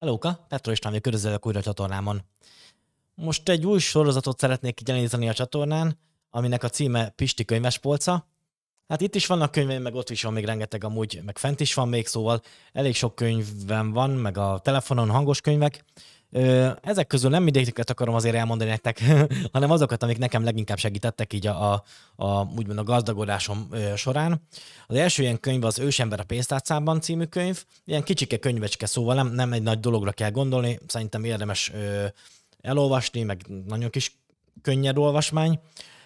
Helóka, Petro István vagyok, körözölök újra a csatornámon. Most egy új sorozatot szeretnék jeleníteni a csatornán, aminek a címe Pisti könyvespolca. Hát itt is vannak könyveim, meg ott is van még rengeteg amúgy, meg fent is van még, szóval elég sok könyvem van, meg a telefonon hangos könyvek. Ezek közül nem mindegyiket akarom azért elmondani nektek, hanem azokat, amik nekem leginkább segítettek így a, a, a úgymond a gazdagodásom során. Az első ilyen könyv az Ősember a pénztárcában című könyv. Ilyen kicsike könyvecske, szóval nem, nem egy nagy dologra kell gondolni, szerintem érdemes ö, elolvasni, meg nagyon kis könnyed olvasmány.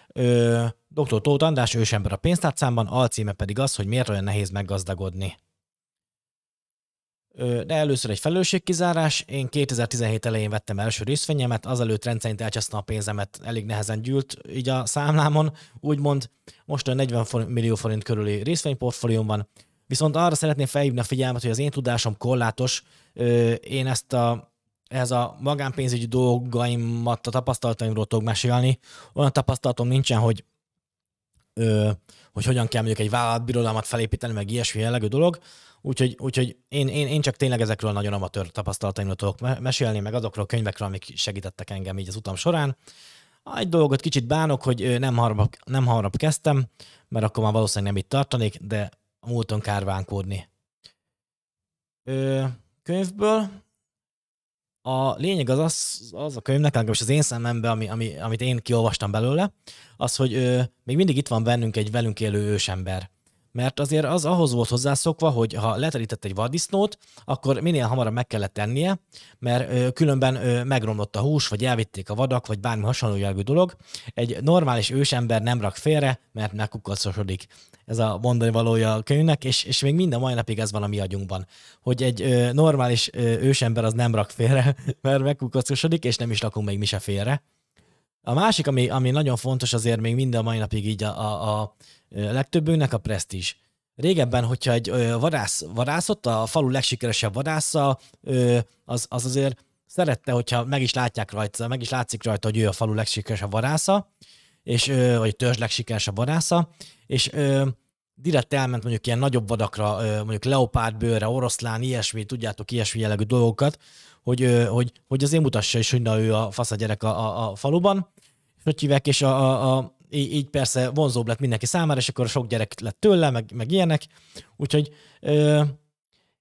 Ö, Dr. Tóth András Ősember a pénztárcámban, alcíme pedig az, hogy miért olyan nehéz meggazdagodni. De először egy felelősségkizárás. Én 2017 elején vettem első részvényemet, azelőtt rendszerint elcsesztem a pénzemet, elég nehezen gyűlt így a számlámon, úgymond most a 40 millió forint körüli részvényportfólióm van, Viszont arra szeretném felhívni a figyelmet, hogy az én tudásom korlátos. Én ezt a ez a magánpénzügyi dolgaimat, a tapasztalataimról tudok mesélni. Olyan tapasztalatom nincsen, hogy hogy hogyan kell mondjuk egy vállalatbirodalmat felépíteni, meg ilyesmi jellegű dolog. Úgyhogy, úgyhogy én, én, én csak tényleg ezekről nagyon amatőr tapasztalataimról tudok mesélni, meg azokról a könyvekről, amik segítettek engem így az utam során. Egy dolgot kicsit bánok, hogy nem hamarabb, nem hamarabb kezdtem, mert akkor már valószínűleg nem itt tartanék, de a múlton kárvánkódni. Ö, könyvből a lényeg az, az, az a könyvnek, legalábbis az én szememben, ami, ami, amit én kiolvastam belőle, az, hogy ö, még mindig itt van bennünk egy velünk élő ősember mert azért az ahhoz volt hozzászokva, hogy ha leterített egy vaddisznót, akkor minél hamarabb meg kellett tennie, mert ö, különben ö, megromlott a hús, vagy elvitték a vadak, vagy bármi hasonló jellegű dolog. Egy normális ősember nem rak félre, mert megkukacosodik. Ez a mondani valója a könyvnek, és, és még minden mai napig ez van a mi agyunkban, hogy egy ö, normális ö, ősember az nem rak félre, mert megkukacosodik, és nem is rakunk még mi se félre. A másik, ami, ami nagyon fontos azért még minden mai napig így a, a, a legtöbbünknek a presztízs. Régebben, hogyha egy vadász vadászott, a falu legsikeresebb vadásza, az, az azért szerette, hogyha meg is látják rajta, meg is látszik rajta, hogy ő a falu legsikeresebb vadásza, és, vagy törzs legsikeresebb vadásza, és direkt elment mondjuk ilyen nagyobb vadakra, mondjuk leopárdbőrre, oroszlán, ilyesmi, tudjátok, ilyesmi jellegű dolgokat, hogy, hogy, hogy azért mutassa is, hogy na ő a fasz a gyerek a, a, a faluban, és hogy hívják, és a, a, a így, persze vonzóbb lett mindenki számára, és akkor sok gyerek lett tőle, meg, meg ilyenek. Úgyhogy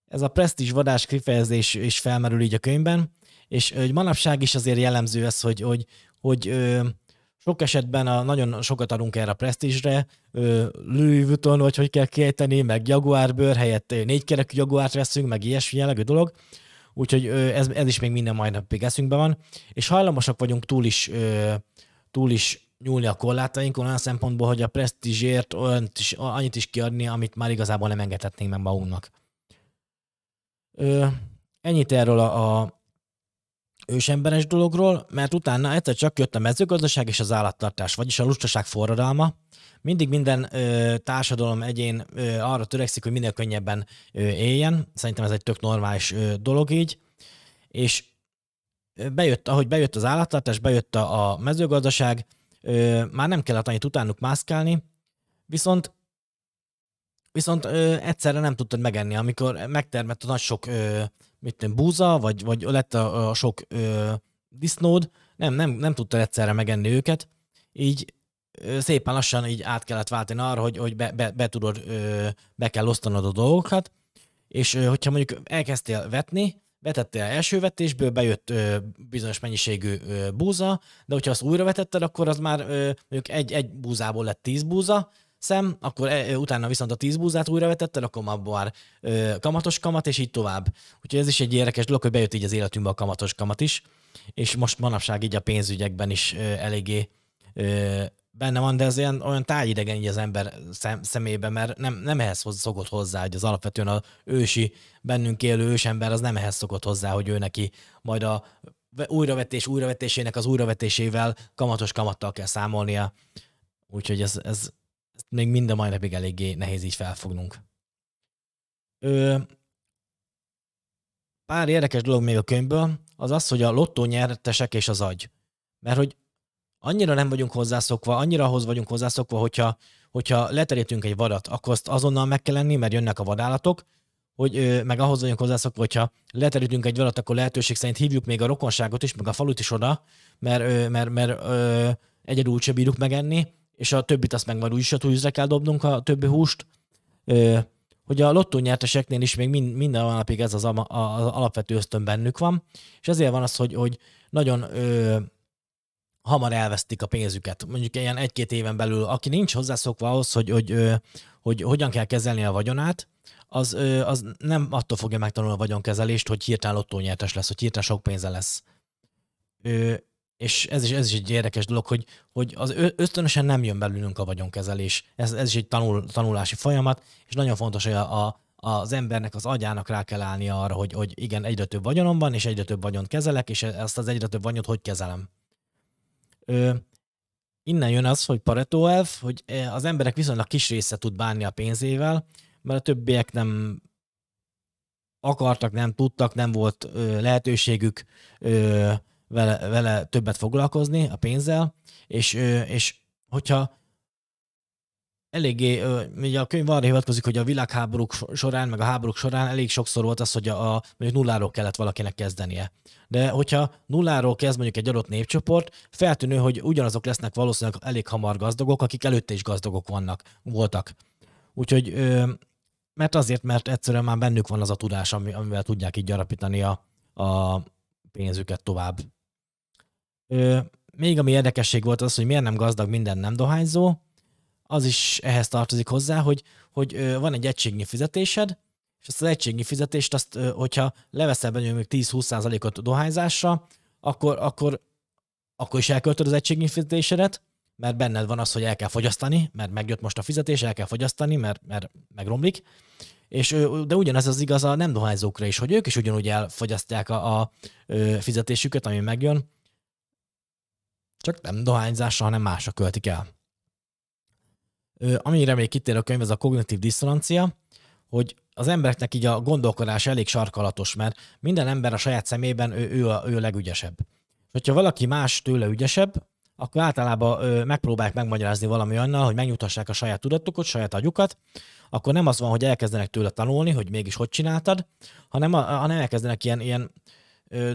ez a presztízs vadás kifejezés is felmerül így a könyvben, és hogy manapság is azért jellemző ez, hogy, hogy, hogy ö, sok esetben a, nagyon sokat adunk erre a presztízsre, Louis Vuitton, vagy hogy kell kiejteni, meg Jaguar bőr helyett négykerekű Jaguárt veszünk, meg ilyesmi jellegű dolog. Úgyhogy ez, ez is még minden majd napig eszünkben van, és hajlamosak vagyunk túl is, túl is nyúlni a korlátainkon olyan szempontból, hogy a presztízsért olyant is, annyit is kiadni, amit már igazából nem engedhetnénk meg magunknak. Ö, ennyit erről a, a ősemberes dologról, mert utána egyszer csak jött a mezőgazdaság és az állattartás, vagyis a lustaság forradalma. Mindig minden ö, társadalom egyén ö, arra törekszik, hogy minél könnyebben ö, éljen. Szerintem ez egy tök normális ö, dolog így. És bejött, ahogy bejött az állattartás, bejött a, a mezőgazdaság, ö, már nem kellett annyit utánuk mászkálni, viszont viszont ö, egyszerre nem tudtad megenni, amikor megtermett a nagy sok ö, mit tudom, búza, vagy, vagy lett a, a sok ö, disznód, nem, nem, nem tudtad egyszerre megenni őket, így szépen lassan így át kellett váltani arra, hogy, hogy be, be, be tudod, ö, be kell osztanod a dolgokat, és ö, hogyha mondjuk elkezdtél vetni, vetettél első vetésből, bejött ö, bizonyos mennyiségű ö, búza, de hogyha azt újra vetetted, akkor az már ö, mondjuk egy, egy búzából lett tíz búza, szem, akkor e, utána viszont a tíz búzát újra vetetted, akkor már ö, kamatos kamat, és így tovább. Úgyhogy ez is egy érdekes dolog, hogy bejött így az életünkbe a kamatos kamat is, és most manapság így a pénzügyekben is ö, eléggé ö, benne van, de ez olyan, olyan tájidegen így az ember szem, szemében, mert nem, nem ehhez szokott hozzá, hogy az alapvetően a ősi, bennünk élő ősember az nem ehhez szokott hozzá, hogy ő neki majd a újravetés újravetésének az újravetésével kamatos kamattal kell számolnia. Úgyhogy ez, ez, ez még mind a mai napig eléggé nehéz így felfognunk. Ö, pár érdekes dolog még a könyvből, az az, hogy a lottó nyertesek és az agy. Mert hogy annyira nem vagyunk hozzászokva, annyira ahhoz vagyunk hozzászokva, hogyha, hogyha leterítünk egy vadat, akkor azt azonnal meg kell lenni, mert jönnek a vadállatok, hogy meg ahhoz vagyunk hozzászokva, hogyha leterítünk egy valat, akkor lehetőség szerint hívjuk még a rokonságot is, meg a falut is oda, mert, mert, mert, mert egyedül se bírjuk megenni, és a többit azt meg majd úgyis a tűzre kell dobnunk a többi húst. Hogy a lottó nyerteseknél is még minden napig ez az, az alapvető ösztön bennük van, és ezért van az, hogy, hogy nagyon ö, hamar elvesztik a pénzüket. Mondjuk ilyen egy-két éven belül, aki nincs hozzászokva ahhoz, hogy, hogy, hogy, hogy hogyan kell kezelni a vagyonát, az, az nem attól fogja megtanulni a vagyonkezelést, hogy hirtelen lottónyertes lesz, hogy hirtelen sok pénze lesz. És ez is, ez is egy érdekes dolog, hogy, hogy az ösztönösen nem jön belülünk a vagyonkezelés. Ez, ez is egy tanul, tanulási folyamat, és nagyon fontos, hogy a, a, az embernek, az agyának rá kell állnia arra, hogy, hogy igen, egyre több vagyonom van, és egyre több vagyont kezelek, és ezt az egyre több vagyont hogy kezelem. Ö, innen jön az, hogy Pareto elv, hogy az emberek viszonylag kis része tud bánni a pénzével, mert a többiek nem akartak, nem tudtak, nem volt ö, lehetőségük ö, vele, vele többet foglalkozni a pénzzel, és, és hogyha eléggé, ugye a könyv arra hivatkozik, hogy a világháborúk során, meg a háborúk során elég sokszor volt az, hogy a, a mondjuk nulláról kellett valakinek kezdenie. De hogyha nulláról kezd mondjuk egy adott népcsoport, feltűnő, hogy ugyanazok lesznek valószínűleg elég hamar gazdagok, akik előtte is gazdagok vannak, voltak. Úgyhogy mert azért, mert egyszerűen már bennük van az a tudás, amivel tudják így gyarapítani a, a pénzüket tovább. Ö, még ami érdekesség volt az, hogy miért nem gazdag minden nem dohányzó, az is ehhez tartozik hozzá, hogy, hogy ö, van egy egységnyi fizetésed, és azt az egységnyi fizetést, azt, ö, hogyha leveszel benne még 10-20%-ot dohányzásra, akkor, akkor, akkor is elköltöd az egységnyi fizetésedet, mert benned van az, hogy el kell fogyasztani, mert megjött most a fizetés, el kell fogyasztani, mert, mert megromlik. És, de ugyanez az igaz a nem dohányzókra is, hogy ők is ugyanúgy elfogyasztják a, a fizetésüket, ami megjön, csak nem dohányzásra, hanem másra költik el. Amire még kitér a könyv, ez a kognitív diszonancia, hogy az embereknek így a gondolkodás elég sarkalatos, mert minden ember a saját szemében ő, ő, a, ő a legügyesebb. És hogyha valaki más tőle ügyesebb, akkor általában ö, megpróbálják megmagyarázni valami annal, hogy megnyugtassák a saját tudatukat, saját agyukat, akkor nem az van, hogy elkezdenek tőle tanulni, hogy mégis hogy csináltad, hanem, a, hanem elkezdenek ilyen, ilyen ö,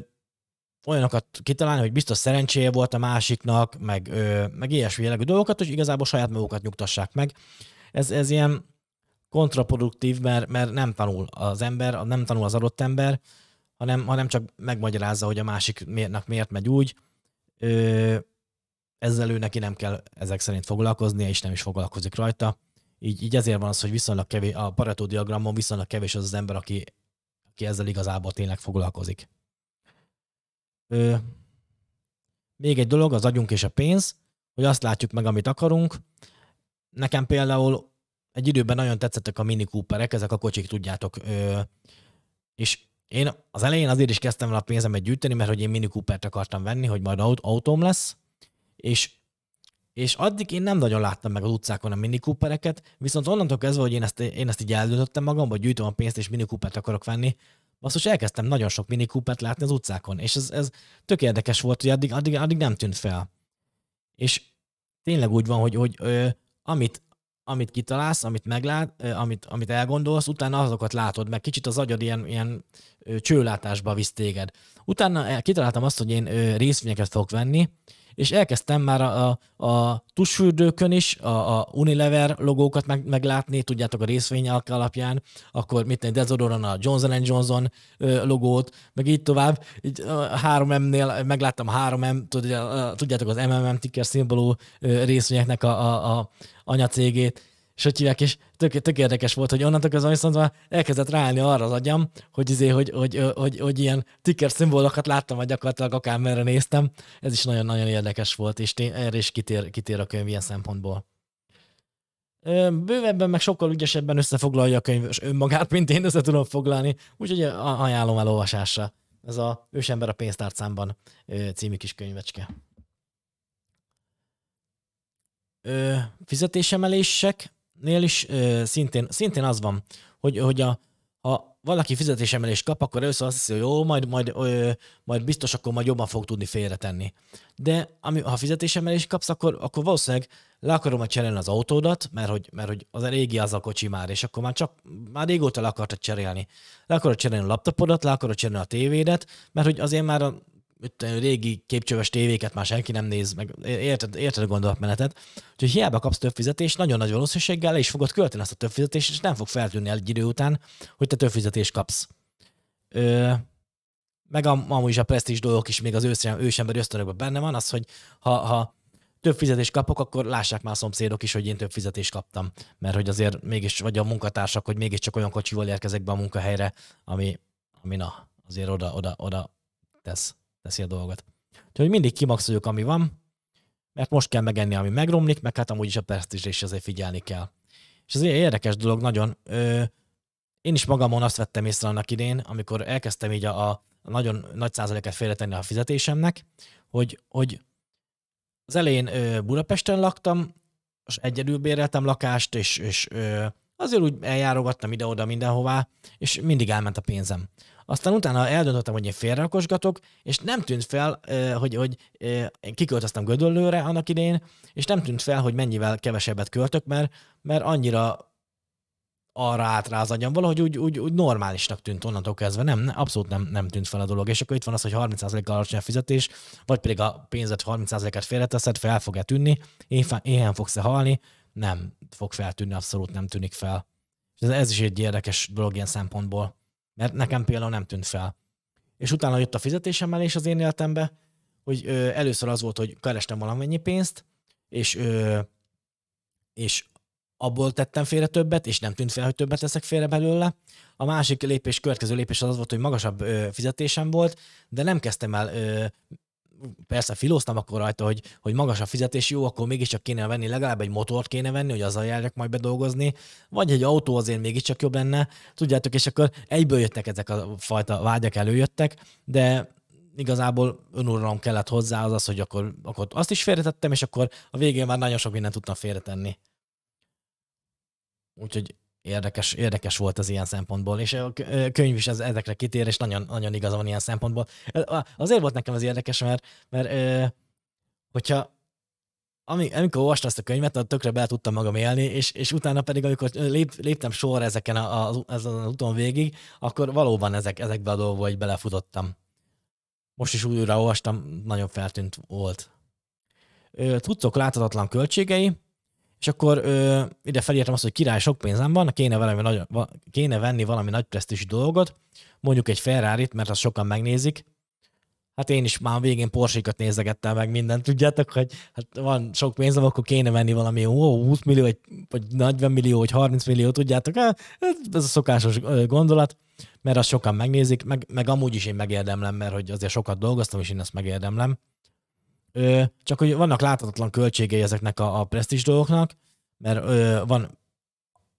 olyanokat kitalálni, hogy biztos szerencséje volt a másiknak, meg, ö, meg ilyesmi jellegű dolgokat, hogy igazából saját magukat nyugtassák meg. Ez, ez ilyen kontraproduktív, mert, mert nem tanul az ember, nem tanul az adott ember, hanem, hanem csak megmagyarázza, hogy a másiknak miért megy úgy. Ö, ezzel ő neki nem kell ezek szerint foglalkoznia, és nem is foglalkozik rajta. Így, így ezért van az, hogy viszonylag kevés, a Pareto diagramon viszonylag kevés az az ember, aki, aki ezzel igazából tényleg foglalkozik. Ö, még egy dolog, az agyunk és a pénz, hogy azt látjuk meg, amit akarunk. Nekem például egy időben nagyon tetszettek a Mini Cooperek, ezek a kocsik, tudjátok. Ö, és én az elején azért is kezdtem el a pénzemet gyűjteni, mert hogy én Mini Coopert akartam venni, hogy majd autóm lesz, és, és addig én nem nagyon láttam meg az utcákon a Mini Coopereket, viszont onnantól kezdve, hogy én ezt, én ezt így eldöntöttem magam, hogy gyűjtöm a pénzt és Mini Coopert akarok venni, most elkezdtem nagyon sok Mini Coopert látni az utcákon, és ez, ez tök érdekes volt, hogy addig, addig, addig nem tűnt fel. És tényleg úgy van, hogy, hogy ö, amit, amit kitalálsz, amit meglát, ö, amit, amit elgondolsz, utána azokat látod, meg kicsit az agyad ilyen, ilyen ö, csőlátásba visz téged. Utána kitaláltam azt, hogy én részvényeket fogok venni, és elkezdtem már a, a, a tusfürdőkön is a, a Unilever logókat meg, meglátni, tudjátok a részvények alapján, akkor mit tenni, Dezodoron a Johnson Johnson logót, meg így tovább. Így a 3M-nél megláttam a 3M, tudjátok az MMM ticker szimbolú részvényeknek a, a, a anyacégét, és hogy hívják, és tök, tök érdekes volt, hogy onnantól kezdve viszont már elkezdett ráállni arra az agyam, hogy, izé, hogy, hogy, hogy, hogy, hogy ilyen ticker szimbolokat láttam, vagy gyakorlatilag akármerre néztem. Ez is nagyon-nagyon érdekes volt, és tény, erre is kitér, kitér a könyv ilyen szempontból. Bővebben, meg sokkal ügyesebben összefoglalja a könyv önmagát, mint én össze tudom foglalni, úgyhogy ajánlom elolvasásra. Ez a Ősember a pénztárcámban című kis könyvecske. Fizetésemelések, nél is ö, szintén, szintén az van, hogy, hogy a, ha valaki fizetésemelést kap, akkor először azt hiszi, hogy jó, majd, majd, ö, majd biztos akkor majd jobban fog tudni félretenni. De ami, ha fizetésemelést kapsz, akkor, akkor valószínűleg le akarom majd cserélni az autódat, mert hogy, mert hogy az régi az a kocsi már, és akkor már csak, már régóta le akartad cserélni. Le akarod cserélni a laptopodat, le akarod cserélni a tévédet, mert hogy azért már a régi képcsöves tévéket már senki nem néz, meg érted, érted a gondolatmenetet. Úgyhogy hiába kapsz több fizetést, nagyon nagy valószínűséggel le is fogod költeni ezt a több fizetést, és nem fog feltűnni egy idő után, hogy te több fizetést kapsz. Ö, meg a, amúgy is a presztis dolgok is még az ősem, ősemberi ösztönökben benne van, az, hogy ha, ha több fizetést kapok, akkor lássák már a szomszédok is, hogy én több fizetést kaptam. Mert hogy azért mégis, vagy a munkatársak, hogy mégiscsak olyan kocsival érkezek be a munkahelyre, ami, ami na, azért oda, oda, oda tesz teszi a dolgot. Úgyhogy mindig kimaxoljuk, ami van, mert most kell megenni, ami megromlik, meg hát amúgy is a presztízsre is azért figyelni kell. És ez egy érdekes dolog nagyon. Ö, én is magamon azt vettem észre annak idén, amikor elkezdtem így a, a nagyon nagy százaléket félretenni a fizetésemnek, hogy, hogy az elején ö, Budapesten laktam, és egyedül béreltem lakást, és, és ö, azért úgy eljárogattam ide-oda mindenhová, és mindig elment a pénzem. Aztán utána eldöntöttem, hogy én félrakosgatok, és nem tűnt fel, hogy, hogy én kiköltöztem Gödöllőre annak idején, és nem tűnt fel, hogy mennyivel kevesebbet költök, mert, mert annyira arra állt rá az agyam, valahogy úgy, úgy, úgy normálisnak tűnt onnantól kezdve, nem, abszolút nem, nem tűnt fel a dolog. És akkor itt van az, hogy 30%-kal alacsony a fizetés, vagy pedig a pénzet 30%-et félreteszed, fel fog-e tűnni, éhen fogsz-e halni, nem fog feltűnni, abszolút nem tűnik fel. Ez, ez is egy érdekes dolog ilyen szempontból. Mert nekem például nem tűnt fel. És utána jött a fizetésemelés az én életembe, hogy ö, először az volt, hogy kerestem valamennyi pénzt, és, ö, és abból tettem félre többet, és nem tűnt fel, hogy többet teszek félre belőle. A másik lépés, következő lépés az volt, hogy magasabb ö, fizetésem volt, de nem kezdtem el ö, persze filóztam akkor rajta, hogy, hogy magas a fizetés, jó, akkor mégiscsak kéne venni, legalább egy motort kéne venni, hogy azzal járjak majd bedolgozni, vagy egy autó azért mégiscsak jobb lenne, tudjátok, és akkor egyből jöttek ezek a fajta vágyak előjöttek, de igazából önuralom kellett hozzá az az, hogy akkor, akkor azt is félretettem, és akkor a végén már nagyon sok mindent tudtam félretenni. Úgyhogy érdekes, érdekes volt az ilyen szempontból, és a könyv is ez, ezekre kitér, és nagyon, nagyon igaza van ilyen szempontból. Azért volt nekem az érdekes, mert, mert hogyha ami, amikor olvastam ezt a könyvet, tökre be tudtam magam élni, és, és utána pedig, amikor lép, léptem sor ezeken a, a, az úton végig, akkor valóban ezek, ezekbe a dolgokba így belefutottam. Most is újra olvastam, nagyon feltűnt volt. Tudcok láthatatlan költségei, és akkor ö, ide felírtam azt, hogy király sok pénzem van, kéne, valami nagy, va, kéne venni valami nagy presztis dolgot, mondjuk egy ferrari mert azt sokan megnézik. Hát én is már a végén Porsche-kat nézegettem meg mindent, tudjátok, hogy hát van sok pénzem, akkor kéne venni valami ó, 20 millió, vagy, vagy 40 millió, vagy 30 millió, tudjátok, hát, ez a szokásos gondolat, mert azt sokan megnézik, meg, meg amúgy is én megérdemlem, mert hogy azért sokat dolgoztam, és én ezt megérdemlem. Ö, csak hogy vannak láthatatlan költségei ezeknek a, a presztis dolgoknak, mert ö, van,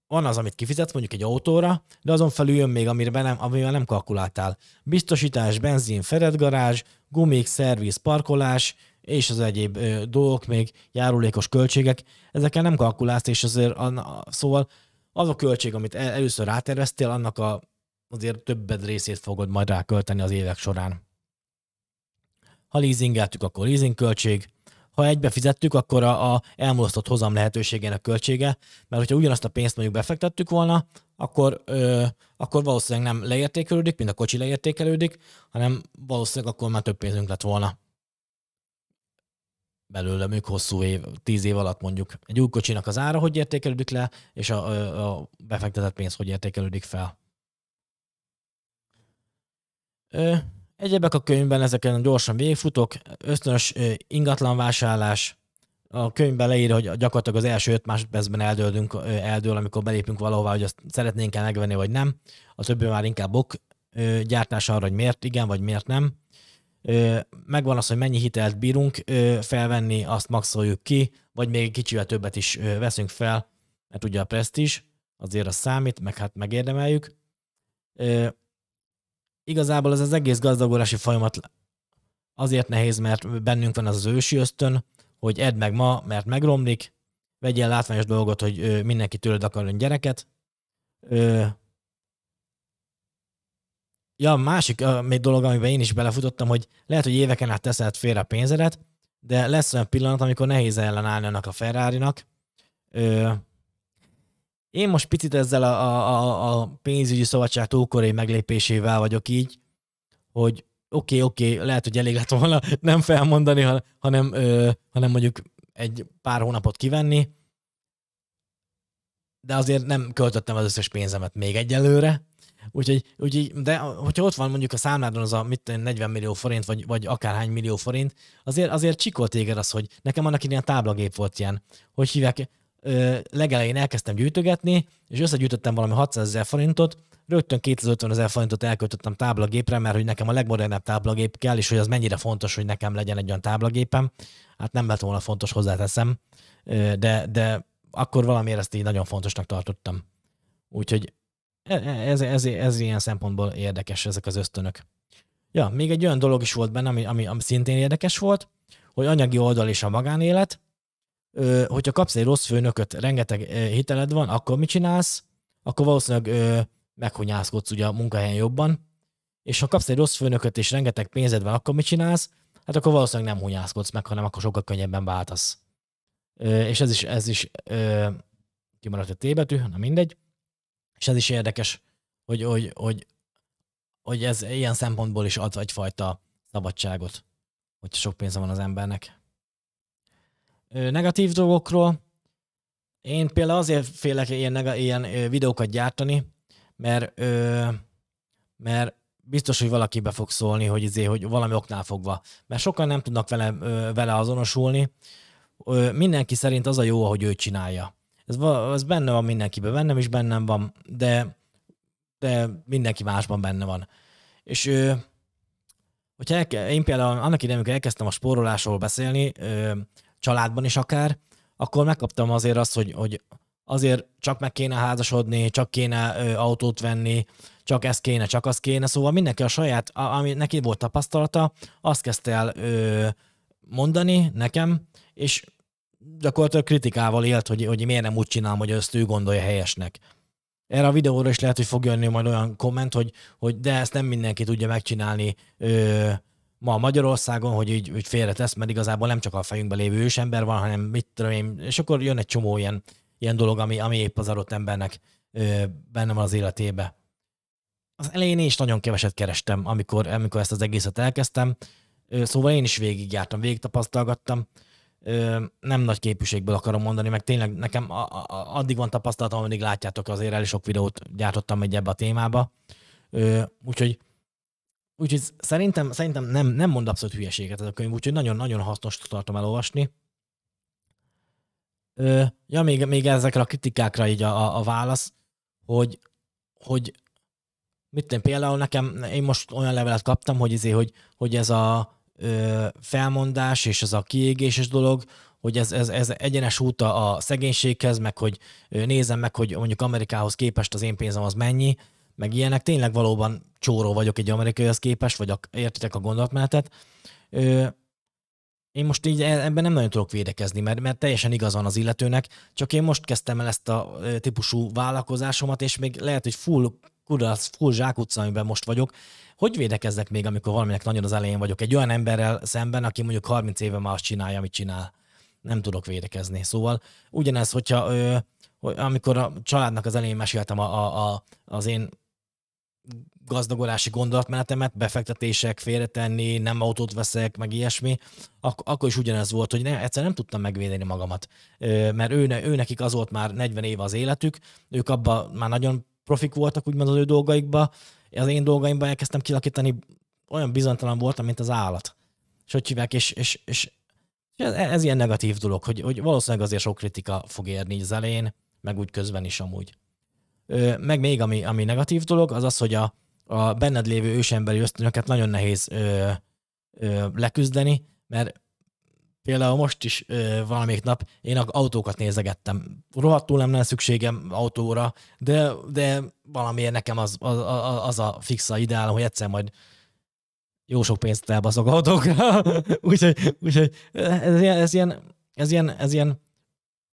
van az, amit kifizetsz mondjuk egy autóra, de azon felül jön még, amiben nem, amivel nem kalkuláltál. Biztosítás, benzin, feredgarázs, gumik, szerviz, parkolás, és az egyéb ö, dolgok, még járulékos költségek, ezekkel nem kalkulálsz, és azért a, szóval az a költség, amit el, először ráterveztél, annak a, azért többed részét fogod majd rákölteni az évek során. Ha leasingeltük, akkor leasing költség, ha egybe fizettük, akkor a, a elmulasztott hozam lehetőségének költsége, mert hogyha ugyanazt a pénzt mondjuk befektettük volna, akkor, ö, akkor valószínűleg nem leértékelődik, mint a kocsi leértékelődik, hanem valószínűleg akkor már több pénzünk lett volna belőle még hosszú év, tíz év alatt mondjuk. Egy új kocsinak az ára hogy értékelődik le, és a, a, befektetett pénz hogy értékelődik fel. Egyebek a könyvben, ezeken gyorsan végigfutok, ösztönös ingatlan vásárlás, a könyvben leírja, hogy gyakorlatilag az első öt másodpercben eldőlünk, eldől, amikor belépünk valahová, hogy azt szeretnénk el megvenni, vagy nem. A többi már inkább ok gyártás arra, hogy miért igen, vagy miért nem. Megvan az, hogy mennyi hitelt bírunk felvenni, azt maxoljuk ki, vagy még kicsivel többet is veszünk fel, mert ugye a presztízs, azért az számít, meg hát megérdemeljük igazából ez az egész gazdagodási folyamat azért nehéz, mert bennünk van az az ősi ösztön, hogy edd meg ma, mert megromlik, vegyél látványos dolgot, hogy mindenki tőled akarjon gyereket, Ja, másik még dolog, amiben én is belefutottam, hogy lehet, hogy éveken át teszed félre pénzedet, de lesz olyan pillanat, amikor nehéz ellenállni annak a ferrari én most picit ezzel a, a, a pénzügyi szabadság túlkorai meglépésével vagyok így, hogy oké, okay, oké, okay, lehet, hogy elég lett volna nem felmondani, hanem, ö, hanem mondjuk egy pár hónapot kivenni, de azért nem költöttem az összes pénzemet még egyelőre, Úgyhogy, úgyhogy, de hogyha ott van mondjuk a számládon az a mit 40 millió forint, vagy, vagy akárhány millió forint, azért, azért csikolt téged az, hogy nekem annak ilyen táblagép volt ilyen, hogy hívják, legelején elkezdtem gyűjtögetni, és összegyűjtöttem valami 600 ezer forintot, rögtön 250 ezer forintot elköltöttem táblagépre, mert hogy nekem a legmodernebb táblagép kell, és hogy az mennyire fontos, hogy nekem legyen egy olyan táblagépem. Hát nem lett volna fontos, hozzáteszem, de, de akkor valamiért ezt így nagyon fontosnak tartottam. Úgyhogy e, e, ez, ez, ez ilyen szempontból érdekes, ezek az ösztönök. Ja, még egy olyan dolog is volt benne, ami, ami, ami szintén érdekes volt, hogy anyagi oldal és a magánélet, hogyha kapsz egy rossz főnököt, rengeteg hiteled van, akkor mit csinálsz? Akkor valószínűleg meghunyászkodsz ugye a munkahelyen jobban, és ha kapsz egy rossz főnököt és rengeteg pénzed van, akkor mit csinálsz? Hát akkor valószínűleg nem hunyászkodsz meg, hanem akkor sokkal könnyebben váltasz. És ez is, ez is kimaradt a T betű, na mindegy. És ez is érdekes, hogy, hogy, hogy, hogy ez ilyen szempontból is ad egyfajta szabadságot, hogy sok pénze van az embernek. Negatív dolgokról. Én például azért félek ilyen, ilyen videókat gyártani, mert, mert biztos, hogy valaki be fog szólni, hogy, izé, hogy valami oknál fogva. Mert sokan nem tudnak vele, vele azonosulni. Mindenki szerint az a jó, ahogy ő csinálja. Ez, ez benne van mindenkiben, bennem is bennem van, de, de mindenki másban benne van. És hogyha el, én például annak idején, amikor elkezdtem a spórolásról beszélni, családban is akár, akkor megkaptam azért azt, hogy, hogy azért csak meg kéne házasodni, csak kéne ö, autót venni, csak ez kéne, csak az kéne, szóval mindenki a saját, ami neki volt tapasztalata, azt kezdte el ö, mondani nekem, és gyakorlatilag kritikával élt, hogy, hogy miért nem úgy csinálom, hogy ezt ő gondolja helyesnek. Erre a videóra is lehet, hogy fog jönni majd olyan komment, hogy, hogy de ezt nem mindenki tudja megcsinálni ö, ma Magyarországon, hogy így, így félretesz, mert igazából nem csak a fejünkben lévő ősember van, hanem mit tudom én, és akkor jön egy csomó ilyen ilyen dolog, ami, ami épp az adott embernek ö, benne van az életébe. Az elején én is nagyon keveset kerestem, amikor, amikor ezt az egészet elkezdtem, ö, szóval én is végigjártam, végig tapasztalgattam, ö, nem nagy képűségből akarom mondani, meg tényleg nekem a, a, addig van tapasztalatom, amíg látjátok, azért elég sok videót gyártottam egy ebbe a témába, ö, úgyhogy Úgyhogy szerintem, szerintem nem, nem mond abszolút hülyeséget ez a könyv, úgyhogy nagyon-nagyon hasznos tartom elolvasni. Ö, ja, még, még ezekre a kritikákra így a, a, a válasz, hogy, hogy mit én például nekem, én most olyan levelet kaptam, hogy, izé, hogy, hogy ez a ö, felmondás és ez a kiégéses dolog, hogy ez, ez, ez egyenes út a szegénységhez, meg hogy nézem meg, hogy mondjuk Amerikához képest az én pénzem az mennyi, meg ilyenek. Tényleg valóban csóró vagyok egy amerikaihoz képest, vagy a, értitek a gondolatmenetet. Ö, én most így e- ebben nem nagyon tudok védekezni, mert, mert teljesen igaz van az illetőnek, csak én most kezdtem el ezt a típusú vállalkozásomat, és még lehet, hogy full kudarc, full zsákutca, amiben most vagyok. Hogy védekezzek még, amikor valaminek nagyon az elején vagyok? Egy olyan emberrel szemben, aki mondjuk 30 éve már azt csinálja, amit csinál. Nem tudok védekezni. Szóval ugyanez, hogyha ö, amikor a családnak az elején meséltem a, a, a, az én gazdagolási gondolatmenetemet, befektetések, félretenni, nem autót veszek, meg ilyesmi, ak- akkor is ugyanez volt, hogy ne, egyszer nem tudtam megvédeni magamat. Mert ő, ő nekik az volt már 40 éve az életük, ők abban már nagyon profik voltak, úgymond az ő dolgaikba, az én dolgaimban elkezdtem kilakítani, olyan bizonytalan voltam, mint az állat. És hogy hívják, és, és, és ez, ez ilyen negatív dolog, hogy, hogy valószínűleg azért sok kritika fog érni az elején, meg úgy közben is amúgy. Meg még ami, ami negatív dolog, az az, hogy a, a benned lévő ősemberi ösztönöket nagyon nehéz ö, ö, leküzdeni, mert például most is ö, valamelyik nap én autókat nézegettem. Rohadtul nem lenne szükségem autóra, de, de valamiért nekem az, az, az a fixa ideál, hogy egyszer majd jó sok pénzt elbaszok autókra. úgyhogy, úgyhogy ez, ez, ilyen, ez, ilyen, ez ilyen,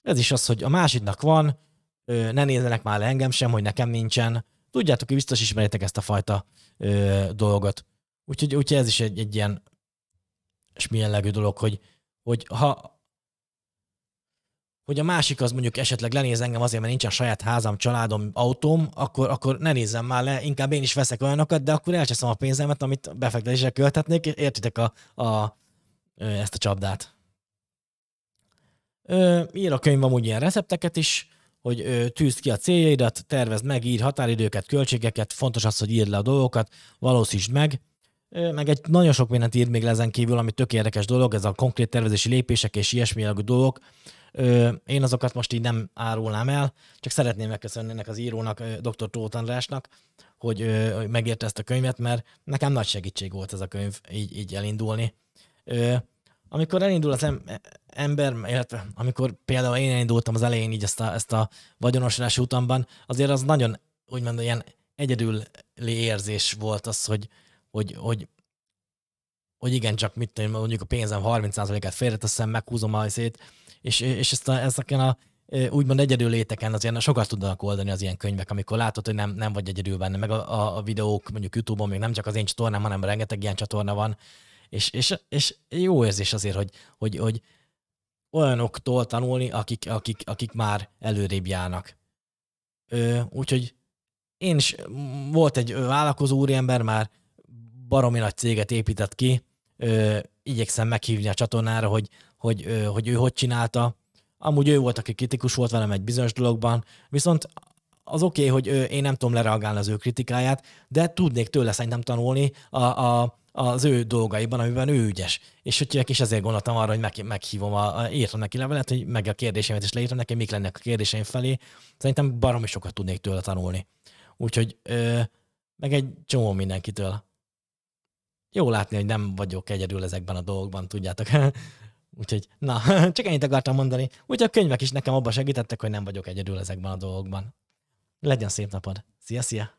ez is az, hogy a másiknak van, ne nézzenek már le engem sem, hogy nekem nincsen, tudjátok, hogy biztos ismeritek ezt a fajta ö, dolgot. Úgyhogy, úgyhogy ez is egy, egy ilyen smillegű dolog, hogy, hogy ha hogy a másik az mondjuk esetleg lenéz engem azért, mert nincsen saját házam, családom, autóm, akkor, akkor ne nézzem már le, inkább én is veszek olyanokat, de akkor elcseszem a pénzemet, amit befektetésre költhetnék, és értitek a, a, ezt a csapdát. Ír a könyv amúgy ilyen recepteket is, hogy tűzd ki a céljaidat, tervezd meg, írd határidőket, költségeket, fontos az, hogy írd le a dolgokat, valószítsd meg, meg egy nagyon sok mindent ír még le ezen kívül, ami tök érdekes dolog, ez a konkrét tervezési lépések és ilyesmi dolgok. Én azokat most így nem árulnám el, csak szeretném megköszönni ennek az írónak, dr. Tóth Andrásnak, hogy megérte ezt a könyvet, mert nekem nagy segítség volt ez a könyv így, így elindulni. Amikor elindul az ember, illetve amikor például én elindultam az elején így ezt a, ezt a vagyonosodási utamban, azért az nagyon, úgymond ilyen egyedüli érzés volt az, hogy, hogy, hogy, hogy igen, csak mit tudom, mondjuk a pénzem 30%-át félreteszem, meghúzom a szét, és, és ezt a, ezeken a úgymond egyedül léteken azért sokat tudnak oldani az ilyen könyvek, amikor látod, hogy nem, nem vagy egyedül benne, meg a, a, a videók mondjuk YouTube-on még nem csak az én csatornám, hanem rengeteg ilyen csatorna van, és, és, és jó érzés azért, hogy, hogy, hogy olyanoktól tanulni, akik, akik, akik már előrébb járnak. Úgyhogy én is, volt egy vállalkozó úriember, már baromi nagy céget épített ki, ö, igyekszem meghívni a csatornára, hogy, hogy, ö, hogy ő hogy csinálta. Amúgy ő volt, aki kritikus volt velem egy bizonyos dologban, viszont az oké, okay, hogy ö, én nem tudom lereagálni az ő kritikáját, de tudnék tőle szerintem tanulni a, a, az ő dolgaiban, amiben ő ügyes. És hogy és ezért gondoltam arra, hogy meg, meghívom, a, a, írtam neki levelet, hogy meg a kérdéseimet is leírtam neki, mik lennek a kérdéseim felé. Szerintem baromi sokat tudnék tőle tanulni. Úgyhogy ö, meg egy csomó mindenkitől jó látni, hogy nem vagyok egyedül ezekben a dolgokban, tudjátok. Úgyhogy, na, csak ennyit akartam mondani. Úgyhogy a könyvek is nekem abban segítettek, hogy nem vagyok egyedül ezekben a dolgokban. Legyen szép napod. Szia, szia!